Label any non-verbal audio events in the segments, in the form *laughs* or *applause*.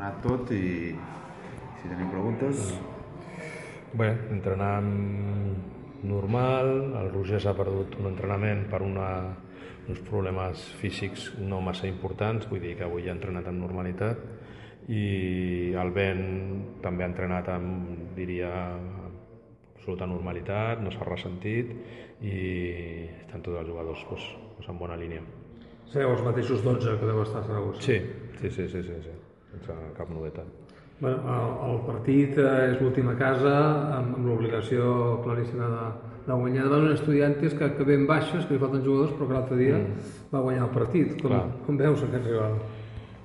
anat tot i si teniu preguntes... Bé, entrenant normal, el Roger s'ha perdut un entrenament per una, uns problemes físics no massa importants, vull dir que avui ha entrenat amb normalitat i el Ben també ha entrenat amb, diria, absoluta normalitat, no s'ha ressentit i estan tots els jugadors doncs, doncs en bona línia. Sereu els mateixos 12 que deu estar a Saragossa? Sí, sí, sí, sí, sí, sí. Sense cap novetat. Bueno, el, el partit eh, és l'última casa amb, amb l'obligació claríssima de, de guanyar davant un estudiantes que, que ben baixes, que li falten jugadors, però que l'altre dia mm. va guanyar el partit. Com, Clar. com veus aquest rival?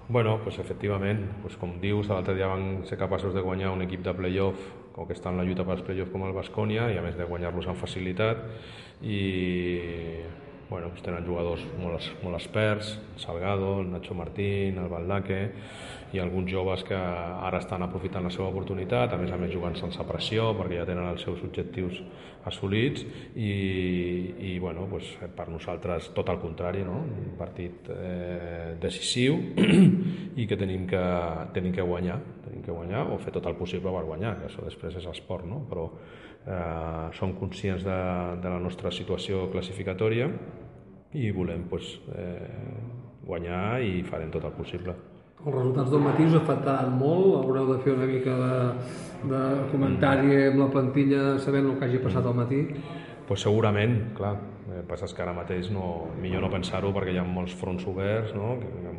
Bueno, pues efectivament, pues com dius, l'altre dia van ser capaços de guanyar un equip de playoff com que està en la lluita pels playoff com el Bascònia i a més de guanyar-los amb facilitat i bueno, pues tenen jugadors molt, molt experts, Salgado, el Nacho Martín, el Baldaque i alguns joves que ara estan aprofitant la seva oportunitat, a més a més jugant sense pressió perquè ja tenen els seus objectius assolits i, i bueno, pues, per nosaltres tot el contrari, no? un partit eh, decisiu *clears throat* i que tenim que, tenim que guanyar, tenim que guanyar o fer tot el possible per guanyar, que això després és esport, no? però eh, som conscients de, de la nostra situació classificatòria i volem pues, eh, guanyar i farem tot el possible. Els resultats del matí us afectaran molt? Haureu de fer una mica de, de comentari amb la plantilla sabent el que hagi passat al matí? Pues segurament, clar. El que passa és que ara mateix no, millor no pensar-ho perquè hi ha molts fronts oberts, no? Que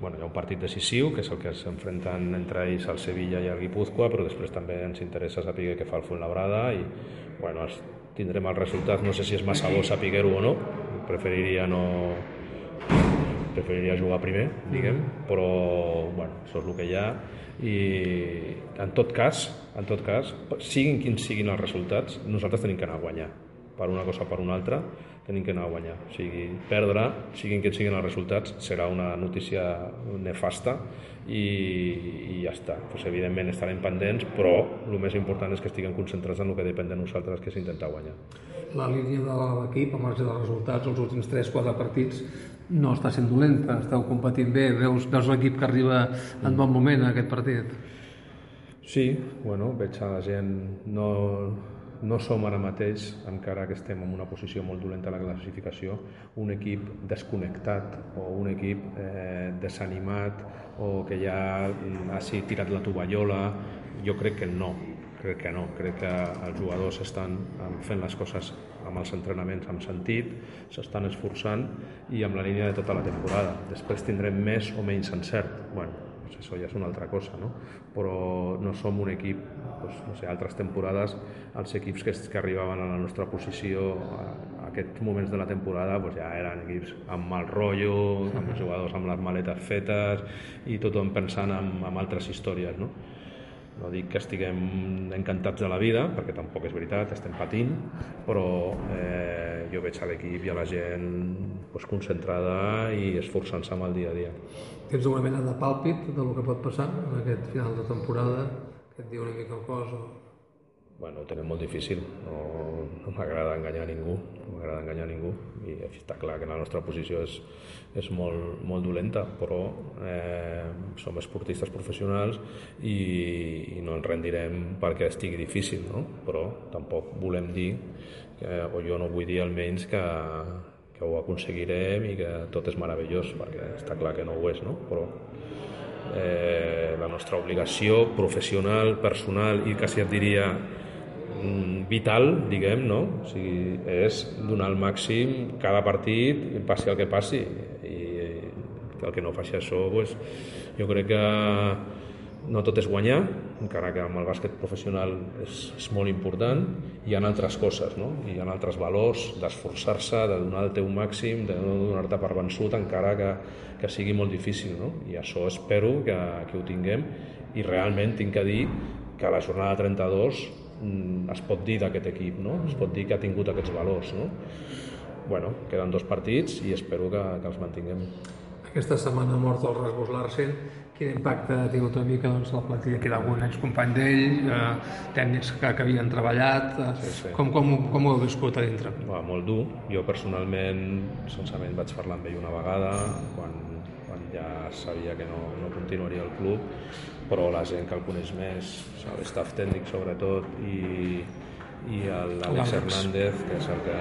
bueno, hi ha un partit decisiu, que és el que s'enfrenten entre ells el Sevilla i el Guipúzcoa, però després també ens interessa saber què fa el Fuenlabrada i bueno, els, tindrem els resultats, no sé si és massa bo saber-ho o no, preferiria no, preferiria jugar primer, diguem, però bueno, això és el que hi ha. I en tot cas, en tot cas, siguin quins siguin els resultats, nosaltres tenim que anar a guanyar per una cosa o per una altra, tenim que anar a guanyar. O sigui, perdre, siguin quins siguin els resultats, serà una notícia nefasta i, i ja està. Pues, evidentment estarem pendents, però el més important és que estiguem concentrats en el que depèn de nosaltres, que és intentar guanyar. La línia de l'equip, a marge dels resultats, els últims 3-4 partits, no està sent dolenta, esteu competint bé, veus, veus l'equip que arriba en bon moment a aquest partit. Sí, bueno, veig a la gent no, no som ara mateix, encara que estem en una posició molt dolenta a la classificació, un equip desconnectat o un equip eh, desanimat o que ja hagi tirat la tovallola. Jo crec que no, crec que no. Crec que els jugadors estan fent les coses amb els entrenaments amb sentit, s'estan esforçant i amb la línia de tota la temporada. Després tindrem més o menys encert. Bueno, això ja és una altra cosa, no? Però no som un equip, doncs, no sé, altres temporades, els equips que, que arribaven a la nostra posició a, a aquests moments de la temporada doncs ja eren equips amb mal rotllo, amb els *laughs* jugadors amb les maletes fetes i tothom pensant en, en altres històries, no? No dic que estiguem encantats de la vida, perquè tampoc és veritat, estem patint, però eh, jo veig a l'equip i a la gent pues, concentrada i esforçant-se amb el dia a dia. Tens una mena de pàlpit del que pot passar en aquest final de temporada, que et diu una mica el cos o... Bueno, ho tenim molt difícil, no, no m'agrada enganyar ningú, no m'agrada enganyar ningú i està clar que la nostra posició és, és molt, molt dolenta, però eh, som esportistes professionals i, i no ens rendirem perquè estigui difícil, no? però tampoc volem dir, que, o jo no vull dir almenys que, que ho aconseguirem i que tot és meravellós, perquè està clar que no ho és, no? però eh, la nostra obligació professional, personal i quasi et diria mm, vital, diguem, no? O sigui, és donar el màxim cada partit, passi el que passi. I el que no faci això, pues, jo crec que no tot és guanyar, encara que amb el bàsquet professional és, és molt important, hi ha altres coses, no? hi ha altres valors d'esforçar-se, de donar el teu màxim, de no donar-te per vençut encara que, que sigui molt difícil. No? I això espero que, que ho tinguem i realment tinc que dir que la jornada 32 mm, es pot dir d'aquest equip, no? es pot dir que ha tingut aquests valors. No? Bueno, queden dos partits i espero que, que els mantinguem. Aquesta setmana ha mort el Rasmus Larsen. Quin impacte ha tingut una mica doncs, la plantilla? Que era algun excompany d'ell, eh, tècnics que, que havien treballat. Eh, Sí, sí. Com, com, com ho heu viscut a dintre? Va, molt dur. Jo personalment, sensament, vaig parlar amb ell una vegada, quan, quan ja sabia que no, no continuaria al club, però la gent que el coneix més, l'estaf tècnic sobretot, i, i l'Àlex Hernández, que és el que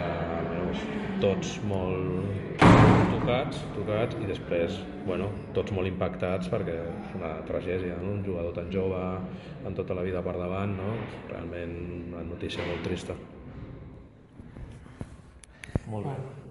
tots molt tocats, tocats i després, bueno, tots molt impactats perquè és una tragèdia, no? un jugador tan jove amb tota la vida per davant, no? realment una notícia molt trista. Molt bé.